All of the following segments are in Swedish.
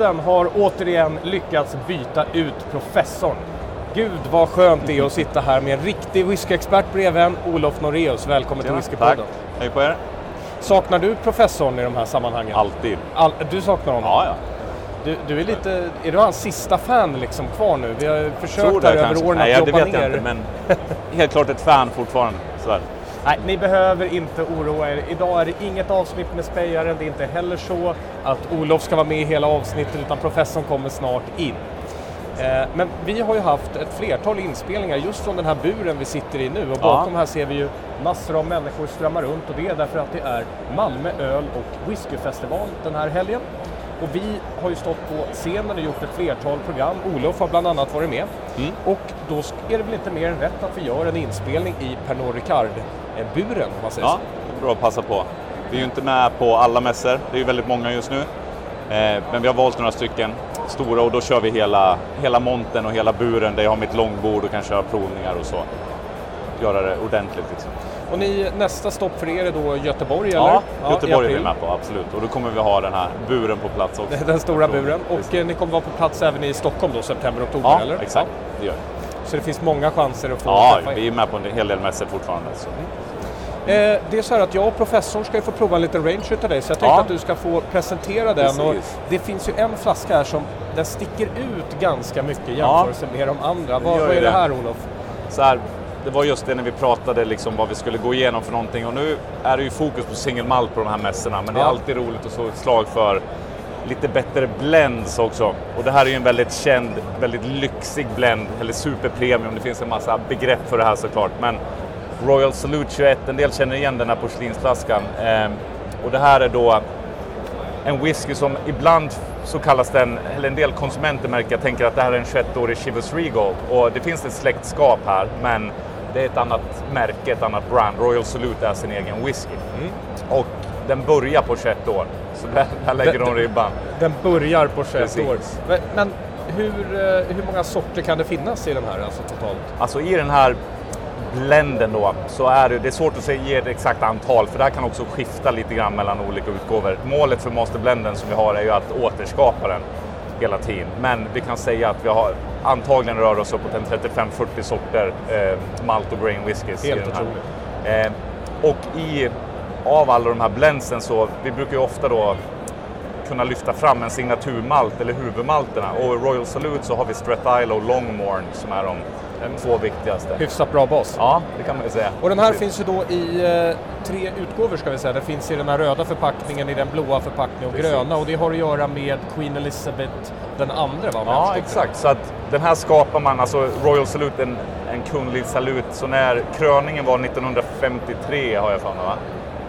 Whiskypodden har återigen lyckats byta ut professorn. Gud vad skönt det är att sitta här med en riktig whiskyexpert bredvid en, Olof Noreus. Välkommen till Whiskypodden. Tack. Hej på er. Saknar du professorn i de här sammanhangen? Alltid. All, du saknar honom? Ja, ja. Du, du, är lite, är du hans sista fan liksom kvar nu? Vi har försökt här det över åren Nej, att ja, det jobba vet ner. jag inte, men helt klart ett fan fortfarande. Så är det. Nej, ni behöver inte oroa er. Idag är det inget avsnitt med spejaren. Det är inte heller så att Olof ska vara med i hela avsnittet utan professorn kommer snart in. Eh, Men vi har ju haft ett flertal inspelningar just från den här buren vi sitter i nu och Ja. bakom här ser vi ju massor av människor strömma runt och det är därför att det är Malmö öl och whiskyfestival den här helgen. Och vi har ju stått på scenen och gjort ett flertal program. Olof har bland annat varit med. Mm. Och då är det väl inte mer än rätt att vi gör en inspelning i Pernod Ricard-buren om man säger Ja, så. bra att passa på. Vi är ju inte med på alla mässor, det är ju väldigt många just nu. Eh, Men vi har valt några stycken stora och då kör vi hela, hela monten och hela buren där jag har mitt långbord och kan köra provningar och så. Göra det ordentligt liksom. Och ni, nästa stopp för er är då Göteborg eller? Ja, Göteborg är vi med på, absolut. Och då kommer vi ha den här buren på plats också. Den stora buren. Och eh, ni kommer vara på plats även i Stockholm då, september, oktober Ja, eller? exakt. Det gör vi. Ja. Så det finns många chanser att få Ja, träffa vi är med på en hel del mässor fortfarande. Så. Eh, det är så här att jag och professorn ska ju få prova en liten range utav dig så jag tänkte Ja. att du ska få presentera den. Och det finns ju en flaska här som den sticker ut ganska mycket i jämförelse med de andra. Vad, vad är det det. här Olof? så här, det var just det när vi pratade liksom vad vi skulle gå igenom för någonting och nu är det ju fokus på single malt på de här mässorna men det är Ja. alltid roligt att slå ett slag för lite bättre blends också. Och det här är ju en väldigt känd, väldigt lyxig blend, eller superpremium. Det finns en massa begrepp för det här såklart. Men Royal Salute 21, en del känner igen den här porslinsflaskan. Ehm, och det här är då en whisky som ibland så kallas den, eller en del konsumenter märker, jag tänker att det här är en 21-årig Chivas Regal. Och det finns ett släktskap här, men det är ett annat märke, ett annat brand. Royal Salute är sin egen whisky. Och den börjar på 21 år, så där, där lägger Det- de ribban. Den börjar på 21 Precis. år. Men, men hur, eh, hur många sorter kan det finnas i den här alltså totalt? Alltså i den här blenden då så är det, det är svårt att säga, ge ett exakt antal för det här kan också skifta lite grann mellan olika utgåvor. Målet för masterblenden som vi har är ju att återskapa den hela tiden. Men vi kan säga att vi har antagligen rör oss uppåt en 35-40 sorter eh, malt och grain whiskys. Helt i den här. otroligt. Eh, och i, av alla de här blendsen så, vi brukar ju ofta då kunna lyfta fram en signaturmalt eller huvudmalterna. Och i Royal Salute så har vi Strat Isle och Longmorn som är de två viktigaste. Hyfsat bra bas. Ja, det kan man ju säga. Och den här Precis. finns ju då i eh, tre utgåvor ska vi säga. Den finns i den här röda förpackningen, i den blåa förpackningen och Precis. gröna. Och det har att göra med Queen Elizabeth den andra va? Ja, exakt. Så att den här skapar man, alltså Royal Salute, en, en kunglig salut. Så när kröningen var 1953 har jag för mig va?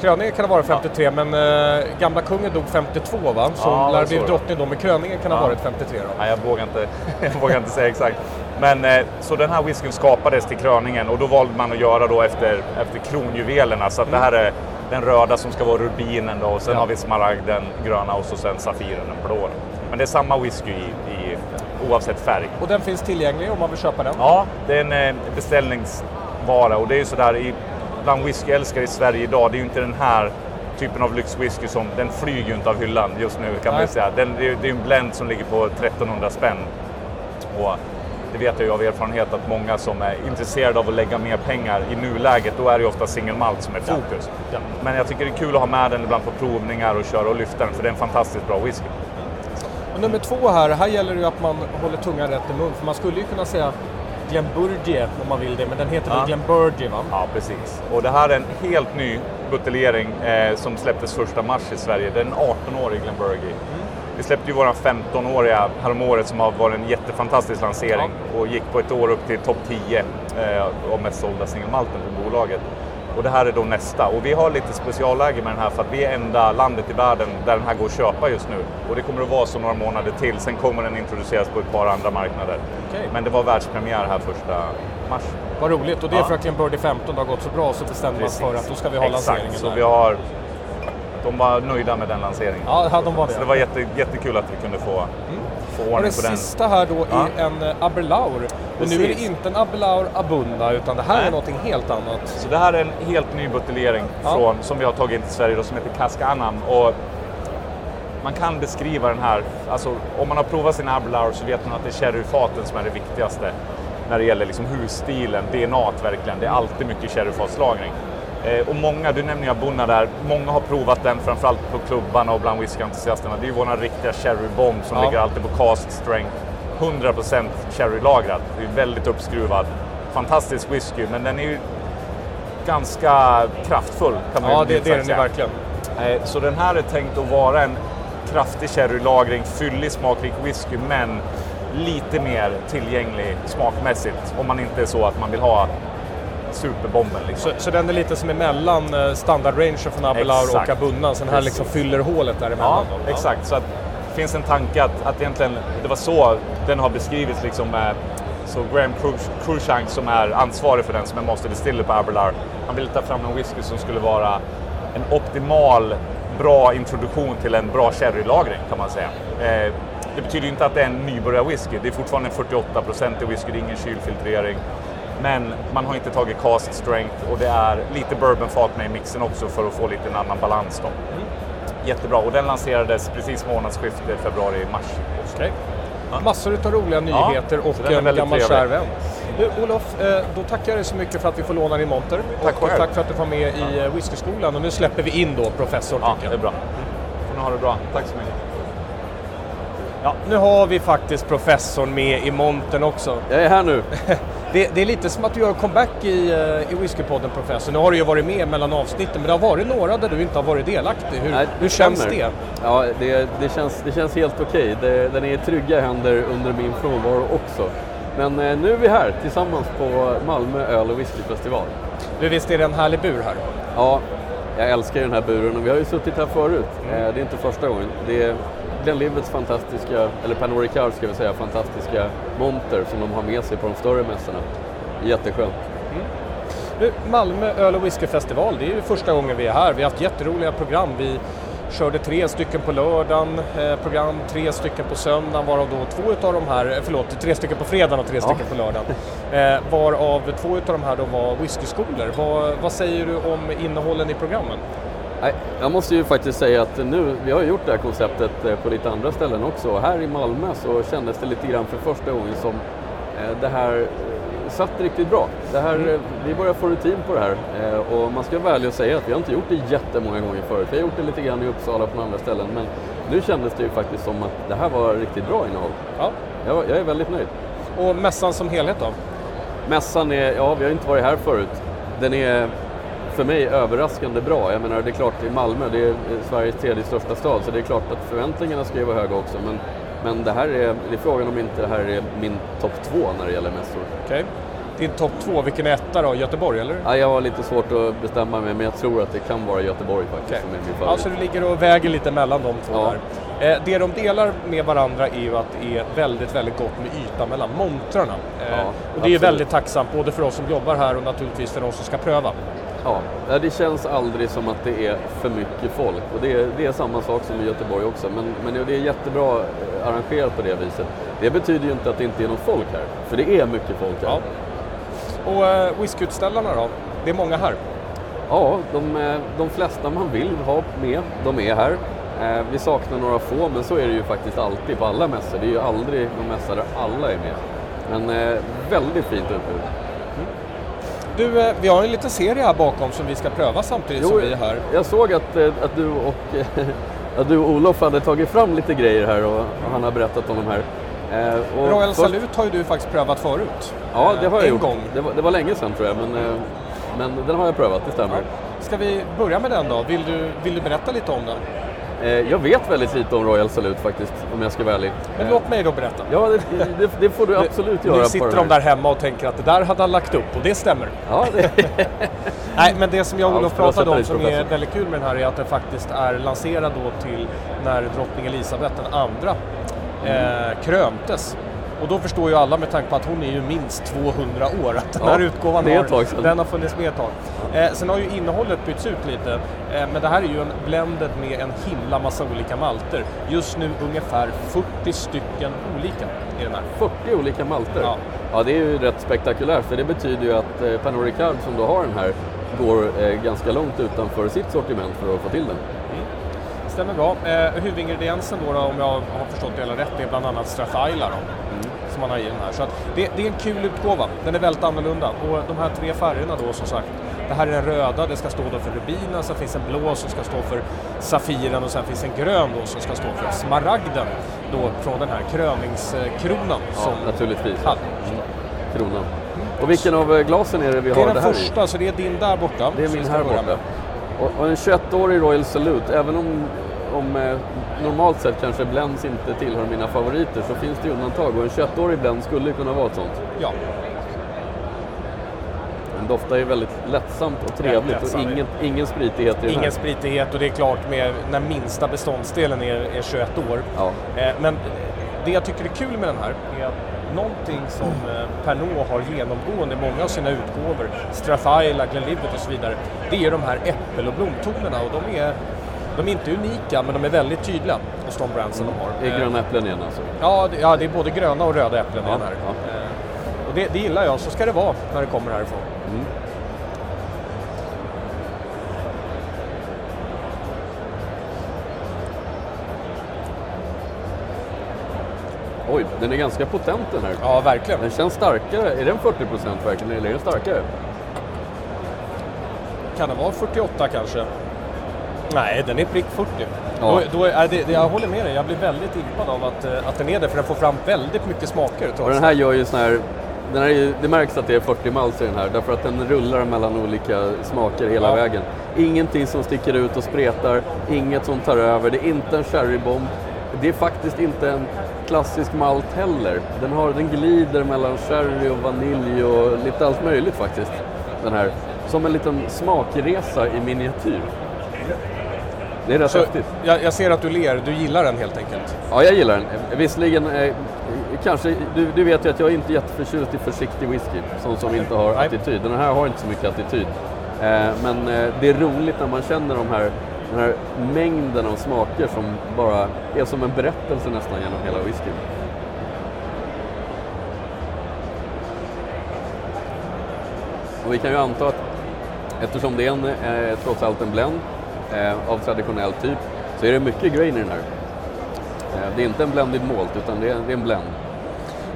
Kröningen kan ha varit 53 men eh, gamla kungen dog 52 va? Så Ja, lär det bli drottning då. Men kröningen kan ha Ja. varit 53 då. Nej, jag vågar inte, jag vågar inte säga exakt. Men eh, så den här whiskyn skapades till kröningen och då valde man att göra då efter, efter kronjuvelerna. Så att det här är den röda som ska vara rubinen då och sen Ja. har vi smaragden gröna och så sen safiren den blå. Men det är samma whisky i, i, oavsett färg. Och den finns tillgänglig om man vill köpa den. Ja, det är en eh, beställningsvara och det är ju sådär i, bland whiskyälskare i Sverige idag, det är ju inte den här typen av lyxwhisky som, den flyger ju inte av hyllan just nu kan man Nej. ju säga. Den, det, är, är en blend som ligger på 1300 spänn. Och det vet jag ju av erfarenhet att många som är intresserade av att lägga mer pengar i nuläget, då är det ju ofta single malt som är fokus. Ja. Men jag tycker det är kul att ha med den ibland på provningar och köra och lyfta den, för det är en fantastiskt bra whisky. Och nummer två här, här gäller det ju att man håller tungan rätt i mun. För man skulle ju kunna säga Glenburgie om man vill det, men den heter Ja. väl Glenburgie va? Ja, precis. Och det här är en helt ny buteljering eh, som släpptes första mars i Sverige. Det är en 18-årig Glenburgie. Vi släppte ju våran 15-åriga häromåret som har varit en jättefantastisk lansering och gick på ett år upp till topp 10 eh, av mest sålda singelmalten på bolaget. Och det här är då nästa. Och vi har lite specialläge med den här för att vi är enda landet i världen där den här går att köpa just nu. Och det kommer att vara så några månader till. Sen kommer den introduceras på ett par andra marknader. Okej. Men det var världspremiär här första mars. Vad roligt. Och det är Ja. för att Glenburgie 15 har gått så bra så bestämde man sig för att då ska vi ha lanseringen Exakt, så där. vi har... De var nöjda med den lanseringen. Ja, de var det. Så det var jätte, jättekul att vi kunde få, få ordning det på den. sista här då Ja. är en eh, Aberlaur. Och nu är det inte en Aberlaur Abunda utan det här Nej. är någonting helt annat. Så det här är en helt ny buteljering Ja. från, som vi har tagit in till Sverige då, som heter Casca Anam. Och man kan beskriva den här, alltså om man har provat sin Abelauer så vet man att det är sherryfaten som är det viktigaste när det gäller liksom husstilen, DNA verkligen. Det är alltid mycket sherryfatslagring. Eh, och många, du nämner ju Abunna där, många har provat den framförallt på klubbarna och bland whiskyentusiasterna. Det är ju vår riktiga sherrybomb som ja. ligger alltid på cast strength. 100% sherrylagrad. Det är väldigt uppskruvad. Fantastisk whisky, men den är ju ganska kraftfull kan man Ja, det, det är den ju verkligen. Eh, så den här är tänkt att vara en kraftig sherrylagring, fyllig smakrik whisky, men lite mer tillgänglig smakmässigt. Om man inte är så att man vill ha superbomben. Liksom. Så, så den är lite som emellan eh, standardrangen från Abelard och Abunna, så den här liksom fyller hålet däremellan? Ja, då. exakt. Så att, det finns en tanke att, att egentligen det var så den har beskrivits liksom med så Graham Cruikshank som är ansvarig för den som är Master Distiller på Abelard, han ville ta fram en whisky som skulle vara en optimal, bra introduktion till en bra sherrylagring kan man säga. Eh, det betyder inte att det är en nybörjarwhisky, det är fortfarande en 48 i whisky, det är ingen kylfiltrering. Men man har inte tagit cast strength och det är lite bourbonfat med i mixen också för att få lite en annan balans. Då. Mm. Jättebra och den lanserades precis månadsskiftet februari-mars. Okay. Ja. Massor av roliga nyheter ja, och en gammal kär vän. Olof, eh, då tackar jag dig så mycket för att vi får låna din monter. Tack och tack för att du var med i eh, whiskyskolan. Och nu släpper vi in då professor. Ja, det är bra. Får ni ha det bra. Tack så mycket. Ja, nu har vi faktiskt professorn med i montern också. Jag är här nu. det, det, är lite som att du gör comeback i, eh, i Whiskypodden professor. Nu har du ju varit med mellan avsnitten men det har varit några där du inte har varit delaktig. Hur, Nej, hur känns det? Ja, det, det, känns, det känns helt okej. Okay. Den är i trygga händer under min frånvaro också. Men eh, nu är vi här tillsammans på Malmö öl och whiskyfestival. Du, visst är det en härlig bur här? Ja, jag älskar den här buren och vi har ju suttit här förut. Mm. Eh, det är inte första gången. Det är Glenlivets fantastiska, eller Pernod Ricard ska vi säga, fantastiska monter som de har med sig på de större mässorna. Jätteskönt. Mm. Nu, Malmö öl och whiskyfestival, det är ju första gången vi är här. Vi har haft jätteroliga program. Vi körde tre stycken på lördagen, eh, program tre stycken på söndagen varav då två utav de här, eh, förlåt, tre stycken på fredagen och tre ja. stycken på lördagen. Eh, varav två utav de här då var whiskyskolor. Vad, vad säger du om innehållen i programmen? Jag måste ju faktiskt säga att nu, vi har gjort det här konceptet eh, på lite andra ställen också. Här i Malmö så kändes det lite grann för första gången som eh, det här satt riktigt bra. Det här, mm. Vi börjar få rutin på det här och man ska vara ärlig och säga att vi har inte gjort det jättemånga gånger förut. Vi har gjort det lite grann i Uppsala på andra ställen men nu kändes det ju faktiskt som att det här var riktigt bra innehåll. Ja. Jag, jag är väldigt nöjd. Och mässan som helhet då? Mässan är, ja vi har inte varit här förut. Den är för mig överraskande bra. Jag menar, det är klart i Malmö, det är Sveriges tredje största stad, så det är klart att förväntningarna ska ju vara höga också. Men, men det här är, det är frågan om inte det här är min topp två när det gäller mässor. Okay. Din topp två, vilken är etta då? Göteborg eller? Ja, jag har lite svårt att bestämma mig, men jag tror att det kan vara Göteborg faktiskt okay. som är min favorit. Alltså du ligger och väger lite mellan de två ja. där. Eh, det de delar med varandra är ju att det är väldigt, väldigt gott med yta mellan montrarna. Eh, ja, och det absolut. är väldigt tacksamt både för oss som jobbar här och naturligtvis för de som ska pröva. Ja, det känns aldrig som att det är för mycket folk och det är, det är samma sak som i Göteborg också men, men det är jättebra arrangerat på det viset. Det betyder ju inte att det inte är någon folk här, för det är mycket folk här. Ja. Och eh, whiskyutställarna då? Det är många här? Ja, de, eh, de flesta man vill ha med, de är här. Eh, vi saknar några få, men så är det ju faktiskt alltid på alla mässor. Det är ju aldrig någon mässa där alla är med. Men väldigt fint utbud. Du, eh, vi har en liten serie här bakom som vi ska pröva samtidigt jo, som vi är här. Jag såg att, eh, att, du och, att du och Olof hade tagit fram lite grejer här och han har berättat om de här. Eh, Royal först... Salut har ju du faktiskt prövat förut. Ja, det har jag en gjort. Gång. Det var, det var länge sedan tror jag, men, men den har jag prövat, det stämmer. Ja. Ska vi börja med den då? Vill du, vill du berätta lite om den? Eh, jag vet väldigt lite om Royal Salute faktiskt, om jag ska vara ärlig. Men låt mig då berätta. Ja, det, det, det får du absolut göra. Nu sitter de där hemma och tänker att det där hade han lagt upp och det stämmer. Ja, det... Nej, men det som jag och Olof pratade om som är väldigt kul med den här är att den faktiskt är lanserad då till när drottning Elisabeth den andra eh, kröntes. Och då förstår ju alla med tanke på att hon är ju minst 200 år att den ja, här utgåvan har, den har funnits med ett tag. Eh, sen har ju innehållet bytts ut lite, eh, men det här är ju en blended med en himla massa olika malter. Just nu ungefär 40 stycken olika i den här. 40 olika malter? Ja. ja, det är ju rätt spektakulärt för det betyder ju att eh, Pernod Ricard som du har den här går eh, ganska långt utanför sitt sortiment för att få till den. Stämmer bra. Eh, huvudingrediensen då, då, om jag har förstått det hela rätt, är bland annat Strath Isla då, som man har i den här. Så det, det är en kul utgåva. Den är väldigt annorlunda. Och de här tre färgerna då som sagt, det här är den röda, det ska stå då för rubinen, sen finns en blå som ska stå för safiren och sen finns en grön då som ska stå för smaragden då från den här kröningskronan. Ja, som naturligtvis. hade. Kronan. Och vilken av eh, glasen är det vi Det har är det den här första, så det är din där borta. Det är min här borta. Och, och en 21-årig Royal Salute, även om, om eh, normalt sett kanske Blends inte tillhör mina favoriter så finns det undantag och en 21-årig Blend skulle kunna vara ett sånt. Ja, Den doftar ju väldigt lättsamt och trevligt och lättsamt. ingen, ingen spritighet i den här. ingen spritighet och det är klart med när minsta beståndsdelen är, är 21 år. Ja. Eh, men det jag tycker är kul med den här är att någonting som eh, Pernod har genomgående i många av sina utgåvor, Strath Isla, Glenlivet och så vidare, det är de här äppel och blomtonerna och de är, de är inte unika men de är väldigt tydliga hos de brandsen de har. Det är Eh, gröna äpplen igen alltså. Ja, det, ja, det är både gröna och röda äpplen Ja, den här. ja. Eh, och det, det gillar jag, så ska det vara när det kommer härifrån. Oj, den är ganska potent den här. Ja, verkligen. Den känns starkare. Är den 40% verkligen eller är den starkare? Kan det vara 48 kanske? Nej, den är prick 40. Ja. Då, då är det, det, jag håller med dig, jag blir väldigt impad av att, eh, att den är det, för den får fram väldigt mycket smaker. Och den här gör ju sån här, den här är det märks att det är 40 mals i den här därför att den rullar mellan olika smaker hela Ja. vägen. Ingenting som sticker ut och spretar, inget som tar över, det är inte en sherrybomb. Det är faktiskt inte en klassisk malt heller. Den, har, den glider mellan sherry och vanilj och lite allt möjligt faktiskt. Den här. Som en liten smakresa i miniatyr. Det är rätt Så, häftigt. jag, jag ser att du ler, du gillar den helt enkelt. Ja, jag gillar den. Visserligen, eh, kanske, du, du vet ju att jag är inte jätteförtjust i försiktig whisky, sån som inte har attityd. Den här har inte så mycket attityd. Eh, men eh, det är roligt när man känner de här, den här mängden av smaker som bara är som en berättelse nästan genom hela whiskyn. Och vi kan ju anta att eftersom det är en, eh, trots allt en blend eh, av traditionell typ så är det mycket grain i den här. Eh, det är inte en blended malt utan det är, det är en blend.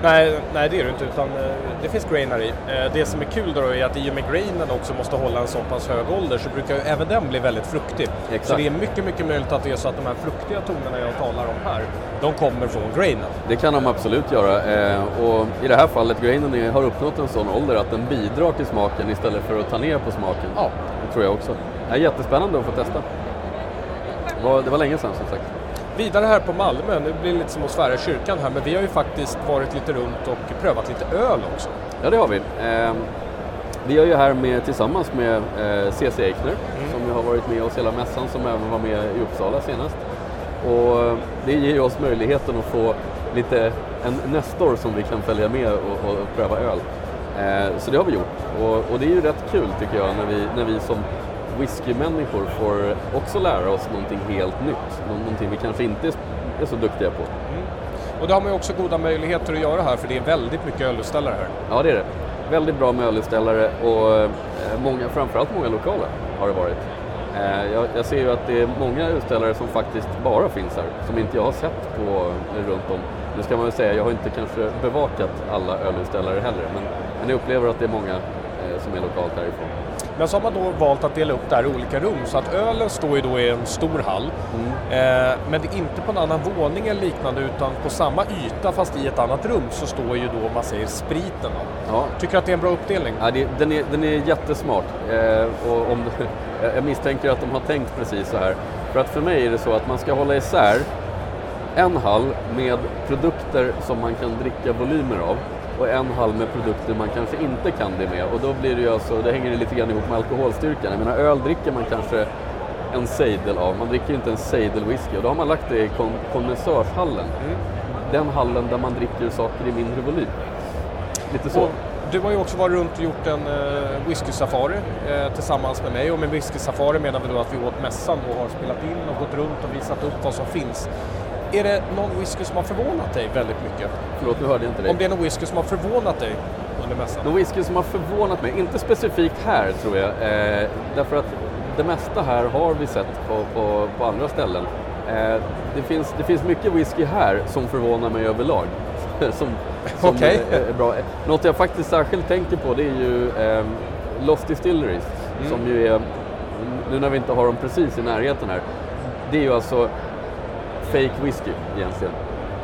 Nej, nej det är det inte, utan eh, det finns grain här i. Eh, Det som är kul då är att i och med grainen också måste hålla en så pass hög ålder så brukar ju även den bli väldigt fruktig. Exakt. Så det är mycket, mycket möjligt att det är så att de här fruktiga tonerna jag talar om här, de kommer från grainen. Det kan de absolut göra eh, och i det här fallet grainen har uppnått en sån ålder att den bidrar till smaken istället för att ta ner på smaken. Ja. Det tror jag också. Det är jättespännande att få testa. Det var, det var länge sedan som sagt. Vidare här på Malmö, nu blir det lite som att svära i kyrkan här, men vi har ju faktiskt varit lite runt och prövat lite öl också. Ja, det har vi. Eh, vi är ju här med, tillsammans med eh, CC Eichner som ju har varit med oss hela mässan, som även var med i Uppsala senast. Och eh, det ger ju oss möjligheten att få lite en Nestor som vi kan följa med och, och pröva öl. Eh, så det har vi gjort. Och, och det är ju rätt kul tycker jag när vi, när vi som whiskymänniskor får också lära oss någonting helt nytt. Nå- Någonting vi kanske inte är, så duktiga på. Och det har man ju också goda möjligheter att göra här, för det är väldigt mycket ölutställare här. Ja, det är det. Väldigt bra med ölutställare och eh, många, framförallt många lokala har det varit. Eh, Jag, jag ser ju att det är många utställare som faktiskt bara finns här, som inte jag har sett på eh, runt om. Nu ska man väl säga, jag har inte kanske bevakat alla ölutställare heller, men, men jag upplever att det är många som är lokalt härifrån. Men så har man då valt att dela upp det här i olika rum, så att ölen står ju då i en stor hall. Mm. Eh, men det är inte på en annan våning eller liknande, utan på samma yta fast i ett annat rum så står ju då, man säger, spriten. Ja, Tycker att det är en bra uppdelning? Ja, det, den, är, den är jättesmart. Eh, och om, jag misstänker att de har tänkt precis så här. För att för mig är det så att man ska hålla isär en hall med produkter som man kan dricka volymer av och en hall med produkter man kanske inte kan det med. Och då blir det ju alltså, det hänger lite grann ihop med alkoholstyrkan. Jag menar öl dricker man kanske en sejdel av, man dricker ju inte en sejdel whisky och då har man lagt det i kon- kondensörshallen. Den hallen där man dricker saker i mindre volym. Lite så. Och du har ju också varit runt och gjort en uh, whisky-safari eh, tillsammans med mig och med whisky-safari menar vi då att vi åt mässan och har spelat in och gått runt och visat upp vad som finns. Är det någon whisky som har förvånat dig väldigt mycket? Förlåt, nu hörde jag inte dig. Om det är någon whisky som har förvånat dig under mässan? Någon whisky som har förvånat mig, inte specifikt här tror jag, eh, därför att det mesta här har vi sett på, på, på andra ställen. Eh, det, finns, det finns mycket whisky här som förvånar mig överlag. som som Okej. är, är bra. Något jag faktiskt särskilt tänker på det är ju eh, Lost Distilleries Mm. som ju är, nu när vi inte har dem precis i närheten här, det är ju alltså fake whisky egentligen.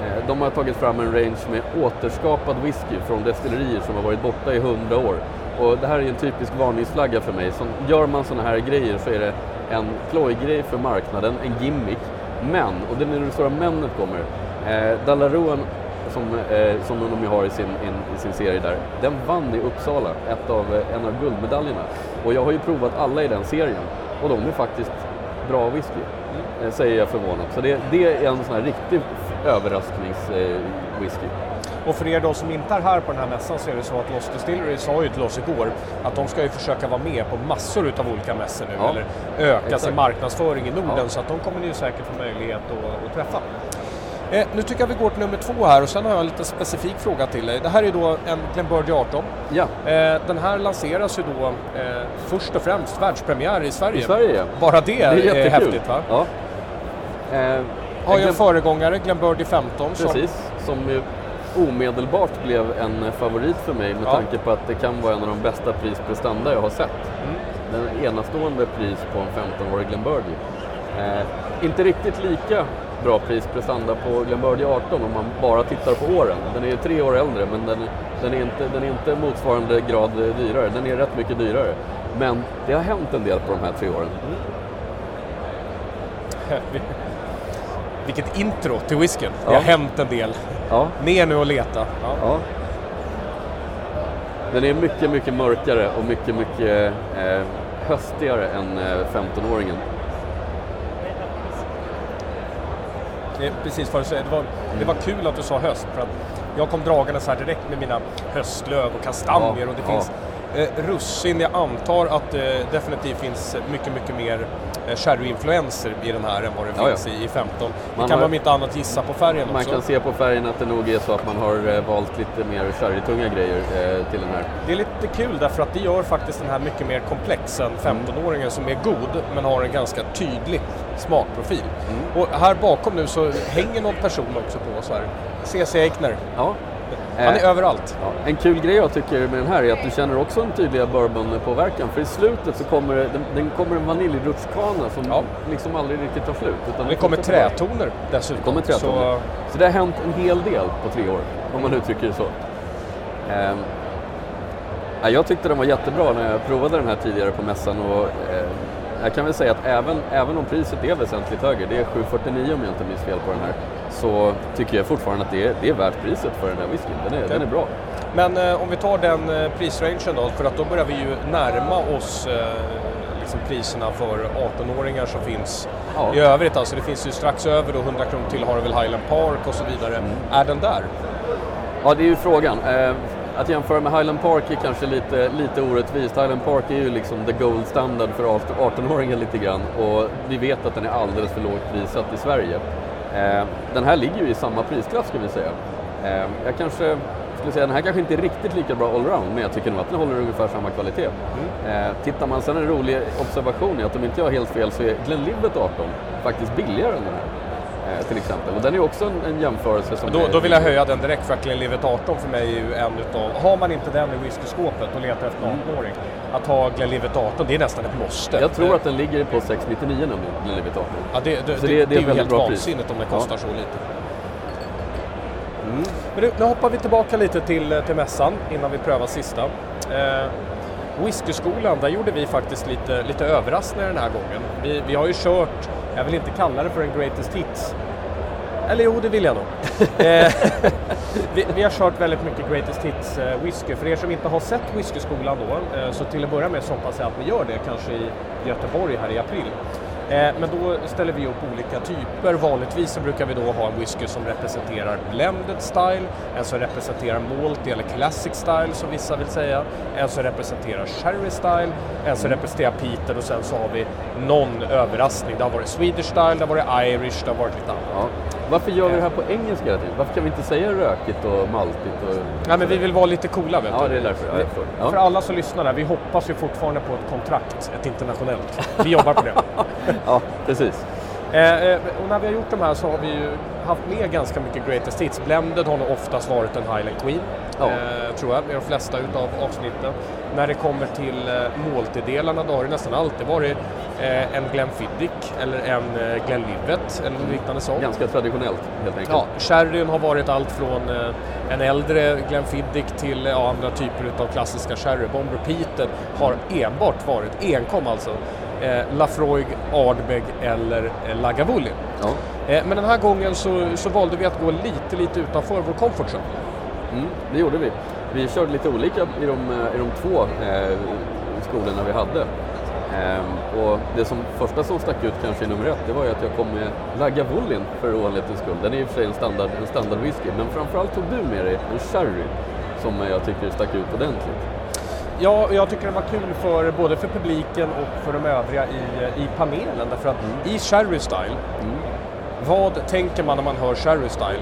Eh, de har tagit fram en range med återskapad whisky från destillerier som har varit borta i hundra år. Och det här är ju en typisk varningsflagga för mig. Så gör man sådana här grejer så är det en plojgrej för marknaden, en gimmick. Men, och det är nu det stora männet kommer, eh, Dallaroan som, eh, som de har i sin, in, i sin serie där, den vann i Uppsala, ett av, eh, en av guldmedaljerna. Och jag har ju provat alla i den serien och de är faktiskt bra whisky, eh, säger jag förvånat. Så det, det är en sån här riktig överraskningswhisky. Eh. Och för er då som inte är här på den här mässan så är det så att Lost Distillery sa ju till oss igår att de ska ju försöka vara med på massor utav olika mässor nu Ja, eller öka sin exakt. marknadsföring i Norden Ja. så att de kommer ni ju säkert få möjlighet att, att träffa. Eh, nu tycker jag vi går till nummer två här och sen har jag en lite specifik fråga till dig. Det här är då en Glenburgie 18. Ja, Eh, den här lanseras ju då eh, först och främst världspremiär i Sverige. i Sverige ja. Bara det, Det är är, häftigt va? Ja. Eh, Har ju en föregångare, Glenburgie 15. Som, Precis, som ju omedelbart blev en favorit för mig med Ja. tanke på att det kan vara en av de bästa prisprestanda jag har sett. Mm. Den enastående pris på en 15-årig Glenburgie. Eh, inte riktigt lika bra prisprestanda på Glenburgie 18 om man bara tittar på åren. Den är ju tre år äldre men den, den, är inte, den är inte motsvarande grad dyrare. Den är rätt mycket dyrare. Men det har hänt en del på de här tre åren. Vilket intro till whiskyn. Det Ja. har hänt en del. Ja, Ner nu och leta. Ja. Ja. Den är mycket, mycket mörkare och mycket, mycket eh, höstigare än eh, 15-åringen. Är precis vad du säger. Det var, det var kul att du sa höst. För att jag kom dragande så här direkt med mina höstlöv och kastanjer Ja, och det ja. finns eh, russin. Jag antar att det definitivt finns mycket, mycket mer eh, sherryinfluenser i den här än vad det Ja, finns i, i 15. Det Man kan har- man inte annat gissa på färgen Man också. kan se på färgen att det nog är så att man har eh, valt lite mer sherrytunga grejer eh, till den här. Det är lite kul därför att det gör faktiskt den här mycket mer komplex än Mm. 15-åringen som är god men har en ganska tydlig smakprofil. Mm. Och här bakom nu så hänger någon person också på så här. C.C. Eichner. Ja. Han är Eh, överallt. Ja. En kul grej jag tycker med den här är att du känner också en tydliga bourbonpåverkan. För i slutet så kommer det- den, kommer en vaniljrutschkana som Ja. liksom aldrig riktigt tar slut. Utan Det kommer trätoner dessutom. Det kommer trätoner. Så, det har hänt en hel del på tre år, om man uttrycker det så. Ehm, ja, jag tyckte den var jättebra när jag provade den här tidigare på mässan och eh, jag kan väl säga att även, även om priset är väsentligt högre, det är 749 om jag inte minns fel på den här, så tycker jag fortfarande att det är, det är värt priset för den här whiskyn. Den är, Okej. den är bra. Men eh, om vi tar den eh, prisrangen då, för att då börjar vi ju närma oss eh, liksom priserna för 18-åringar som finns Ja. i övrigt. Alltså det finns ju strax över då 100 kronor till har du väl Highland Park och så vidare. Mm. Är den där? Ja, det är ju frågan. Eh, att jämföra med Highland Park är kanske lite, lite orättvist. Highland Park är ju liksom the gold standard för 18-åringen lite grann och vi vet att den är alldeles för lågt prissatt i Sverige. Eh, den här ligger ju i samma prisklass ska vi säga. Eh, jag kanske skulle säga den här kanske inte är riktigt lika bra allround men jag tycker nog att den håller ungefär samma kvalitet. Eh, tittar man sen en rolig observation är att om inte jag har helt fel så är Glenlivet 18 faktiskt billigare än den här. Eh, till exempel. Och den är också en, en jämförelse som... Då, är- då vill jag höja den direkt för att Glenlivet 18 för mig är ju en utav, har man inte den i whiskyskåpet och letar efter en 18-åring, att ha Glenlivet 18 det är nästan ett måste. Jag tror att den ligger på 699 nämligen, Glenlivet 18. Ja, det, det, det, det- det, är ju helt bra pris. vansinnigt om det Ja. kostar så lite. Men nu, nu hoppar vi tillbaka lite till, till mässan innan vi prövar sista. Eh, Whiskyskolan, där gjorde vi faktiskt lite, lite överraskningar den här gången. Vi, vi har ju kört, jag vill inte kalla det för en greatest hits, eller jo, det vill jag nog. Eh, vi, vi har kört väldigt mycket Greatest hits-whisky. Eh, för er som inte har sett Whiskyskolan då, eh, så till att börja med så hoppas jag att ni gör det kanske i Göteborg här i april. Eh, men då ställer vi upp olika typer. Vanligtvis så brukar vi då ha en whisky som representerar blended style, en som representerar malty eller classic style som vissa vill säga, en som representerar sherry style, en som representerar peated och sen så har vi någon överraskning. Det har varit Swedish style, det har varit Irish, det har varit lite annat. Ja. Varför gör vi det här på engelska hela tiden? Varför kan vi inte säga rökigt och maltigt? Och... Nej men vi vill vara lite coola vet Ja, du. det är därför. Ja. För Ja. alla som lyssnar där, vi hoppas ju fortfarande på ett kontrakt, ett internationellt. Vi jobbar på det. ja, precis. Eh, eh, och när vi har gjort de här så har vi ju haft med ganska mycket Greatest Hits. Blended har nog oftast varit en Highland Queen, Ja. eh, tror jag, i de flesta utav avsnitten. När det kommer till eh, då har det nästan alltid varit eh, en Glenfiddich eller en eh, Glenlivet eller liknande sånt. Ganska traditionellt helt enkelt. Ja, sherryn har varit allt från eh, en äldre Glenfiddich till eh, ja, andra typer av klassiska sherrybomber. Peter har enbart varit, enkom alltså, eh, Lafroig, Ardbeg eller eh, Lagavulin. Ja. Eh, men den här gången så, så valde vi att gå lite, lite utanför vår comfort zone. Mm, det gjorde vi. Vi körde lite olika i de, eh, i de två eh, skolorna vi hade. Ehm, och det som första som stack ut kanske i nummer ett, det var ju att jag kom med Lagavulin för ovanlighetens skull. Den är i och för sig en standard, en standard whisky, men framförallt tog du med dig en sherry som jag tycker stack ut ordentligt. Ja, jag tycker det var kul för både för publiken och för de övriga i, i panelen därför att i Sherry Style, vad tänker man när man hör Sherry Style?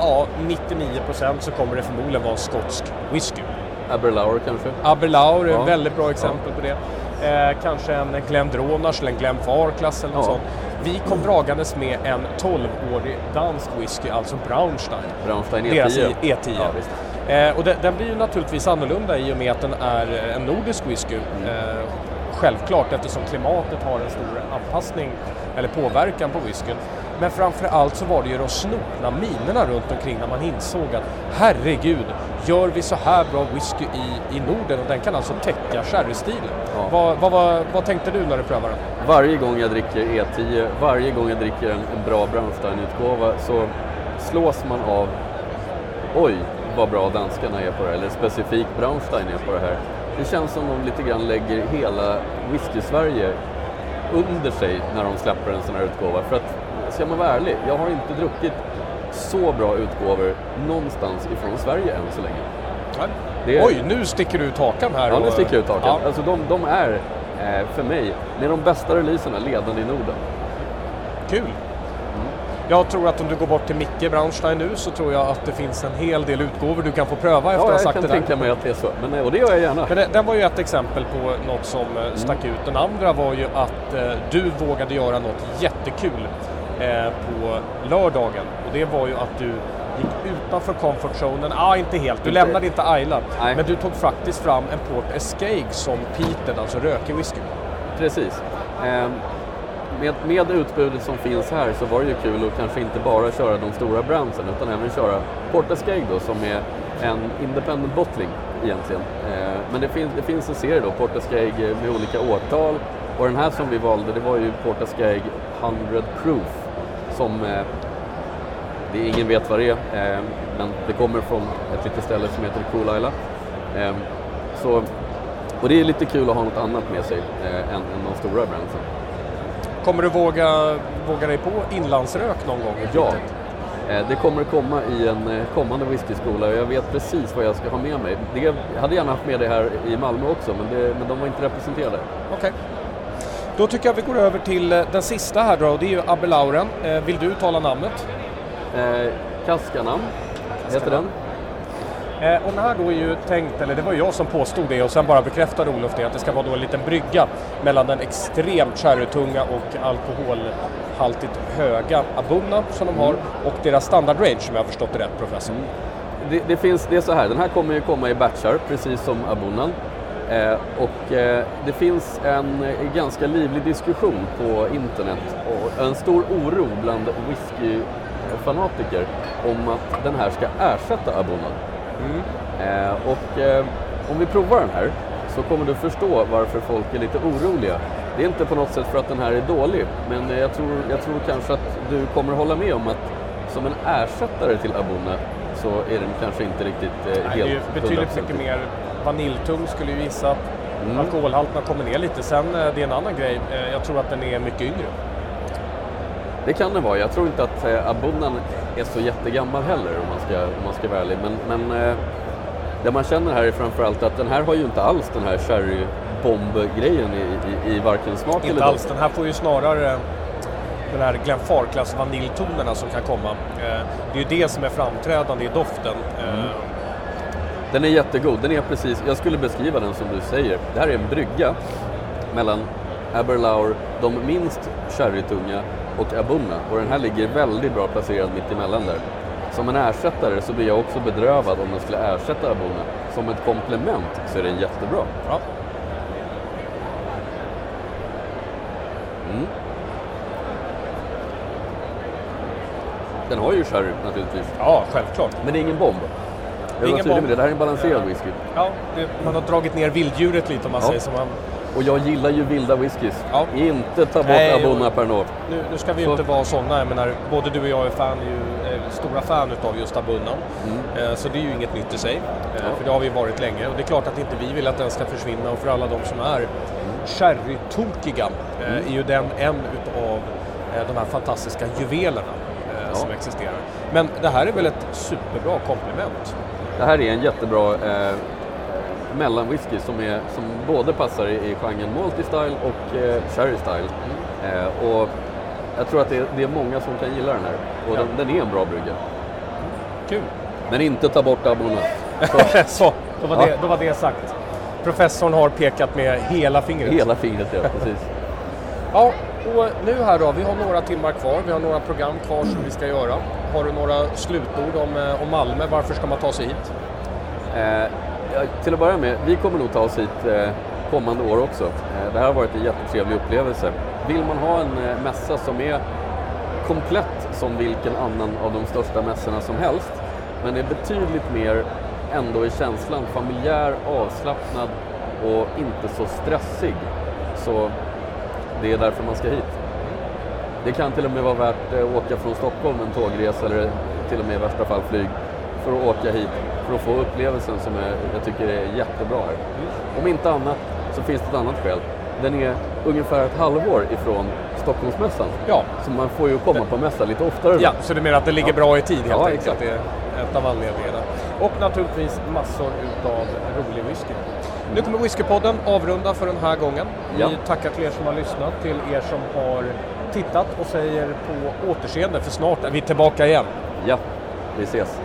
Ja, 99% så kommer det förmodligen vara skotsk whisky. Aberlour kanske? Aberlour är Ja. ett väldigt bra exempel på det. Eh, kanske en Glendronach eller en Glenfarclas eller något Ja. sånt. Vi kom dragandes med en 12-årig dansk whisky, alltså Braunstein. Braunstein Deras E10. i- E10. Ja. Eh, och den, den blir ju naturligtvis annorlunda i och med att den är en nordisk whisky. Eh, självklart eftersom klimatet har en stor anpassning eller påverkan på whiskyn. Men framför allt så var det ju de snopna minerna runt omkring när man insåg att herregud, gör vi så här bra whisky i, i Norden och den kan alltså täcka sherrystilen. Ja. Vad, vad, vad, vad tänkte du när du prövade den? Varje gång jag dricker E10, varje gång jag dricker en, en bra Braunstein-utgåva så slås man av oj vad bra danskarna är på det här, eller specifikt Braunstein är på det här. Det känns som de lite grann lägger hela whisky-Sverige under sig när de släpper en sån här utgåva. För att, ska man vara ärlig, jag har inte druckit så bra utgåvor någonstans ifrån Sverige än så länge. Är- Oj, nu sticker du ut hakan här. Ja, nu sticker jag ut hakan. Ja. Alltså de, de är, eh, för mig, med de bästa releaserna ledande i Norden. Kul! Jag tror att om du går bort till Micke Braunstein nu så tror jag att det finns en hel del utgåvor du kan få pröva efter att Ja, ha jag sagt kan det där. tänka mig att det är så. Men, eh, och det gör jag gärna. Men det, den var ju ett exempel på något som eh, stack ut. Den andra var ju att eh, du vågade göra något jättekul eh, på lördagen. Och det var ju att du gick utanför comfort zonen. Ah, inte helt. Du Inte. lämnade inte Ayla. Men du tog faktiskt fram en Port Escape som peated, alltså rökig whisky. Precis. Ehm, med, med utbudet som finns här så var det ju kul att kanske inte bara köra de stora brandsen utan även köra Portascaig då som är en independent bottling egentligen. Ehm, men det, finns det finns en serie då, Portascaig med olika årtal och den här som vi valde det var ju Portascaig 100 Proof som eh, det ingen vet vad det är, eh, men det kommer från ett litet ställe som heter Cool Isla. Eh, så, och det är lite kul att ha något annat med sig eh, än, än de stora brandsen. Kommer du våga, våga dig på inlandsrök någon gång Ja, det kommer komma i en kommande whiskyskola och jag vet precis vad jag ska ha med mig. Det, jag hade gärna haft med det här i Malmö också, men, det, men de var inte representerade. Okej. Då tycker jag vi går över till eh, den sista här då, och det är ju Abelauren. Eh, vill du uttala namnet? Eh, Kaskanam heter den. Eh, och den här då är ju tänkt, eller det var jag som påstod det och sen bara bekräftade Olof det, att det ska vara då en liten brygga mellan den extremt sherrytunga och alkoholhaltigt höga Abunna som de har och deras standard range som jag har förstått det rätt professor. Det, det, finns, det är så här, den här kommer ju komma i batchar, precis som Abunan. Eh, och eh, det finns en eh, ganska livlig diskussion på internet och en stor oro bland whiskyfanatiker om att den här ska ersätta Abunan. Eh, och om vi provar den här så kommer du förstå varför folk är lite oroliga. Det är inte på något sätt för att den här är dålig, men jag tror, jag tror kanske att du kommer hålla med om att som en ersättare till Abuna så är den kanske inte riktigt eh, Nej, det är helt betydligt 100%. mycket mer vaniljtung skulle jag gissa. Mm. Alkoholhalterna kommer ner lite. Sen eh, det är en annan grej, eh, jag tror att den är mycket yngre. Det kan det vara. Jag tror inte att eh, Abunan är så jättegammal heller om man ska, om man ska vara ärlig. Men, men eh, det man känner här är framförallt att den här har ju inte alls den här sherry-bomb-grejen i, i, i varken smak eller Inte alls, den här får ju snarare den här Glenfarclas vaniljtonerna som kan komma. Eh, Det är ju det som är framträdande i doften. Eh, Den är jättegod. Den är precis, jag skulle beskriva den som du säger. Det här är en brygga mellan Aberlour, de minst sherrytunga och Abunna och den här ligger väldigt bra placerad mitt emellan där. Som en ersättare så blir jag också bedrövad om den skulle ersätta Abunna. Som ett komplement så är den jättebra. Ja. Mm. Den har ju sherry naturligtvis, ja, självklart. men det är ingen bomb. Jag var tydlig med det, det här är en balanserad whisky. Ja, det, man har dragit ner vilddjuret lite om man Ja. säger så. Man, Och jag gillar ju vilda whiskys. Ja. Inte ta bort Nej, Abunna Pernod. nu, nu ska vi ju Så- inte vara sådana, jag menar, både du och jag är, fan, är ju är stora fan utav just Abunnan. Eh, så det är ju inget nytt i sig, eh, Mm. Ja. för det har vi varit länge. Och det är klart att inte vi vill att den ska försvinna och för alla de som är Mm. sherrytokiga eh, är ju den en utav eh, de här fantastiska juvelerna eh, Ja. som existerar. Men det här är väl ett superbra komplement? Det här är en jättebra eh, mellanwhisky som, är, som både passar i, i genren multi-style och eh, sherry style. Eh, och jag tror att det är, det är många som kan gilla den här. Och Ja. den, den är en bra brygga. Kul! Men inte ta bort Abunna. så, då var, Ja. det, då var det sagt. Professorn har pekat med hela fingret. Hela fingret, ja precis. Ja, och nu här då, vi har några timmar kvar, vi har några program kvar som vi ska göra. Har du några slutord om, eh, om Malmö, varför ska man ta sig hit? Eh, till att börja med, vi kommer nog ta oss hit eh, kommande år också. Eh, det här har varit en jättetrevlig upplevelse. Vill man ha en eh, mässa som är komplett som vilken annan av de största mässorna som helst, men är betydligt mer ändå i känslan familjär, avslappnad och inte så stressig. Så det är därför man ska hit. Det kan till och med vara värt att åka från Stockholm en tågresa eller till och med i värsta fall flyg för att åka hit för att få upplevelsen som är, jag tycker är jättebra här. Om inte annat så finns det ett annat skäl. Den är ungefär ett halvår ifrån Stockholmsmässan. Ja, Så man får ju komma på mässa lite oftare. ja så du menar att det ligger Ja. bra i tid helt Ja, enkelt? exakt. Det är ett av anledningarna. Och naturligtvis massor utav rolig whisky. Nu kommer Whiskypodden avrunda för den här gången. Ja. Vi tackar till er som har lyssnat, till er som har tittat och säger på återseende för snart är vi tillbaka igen. ja, vi ses.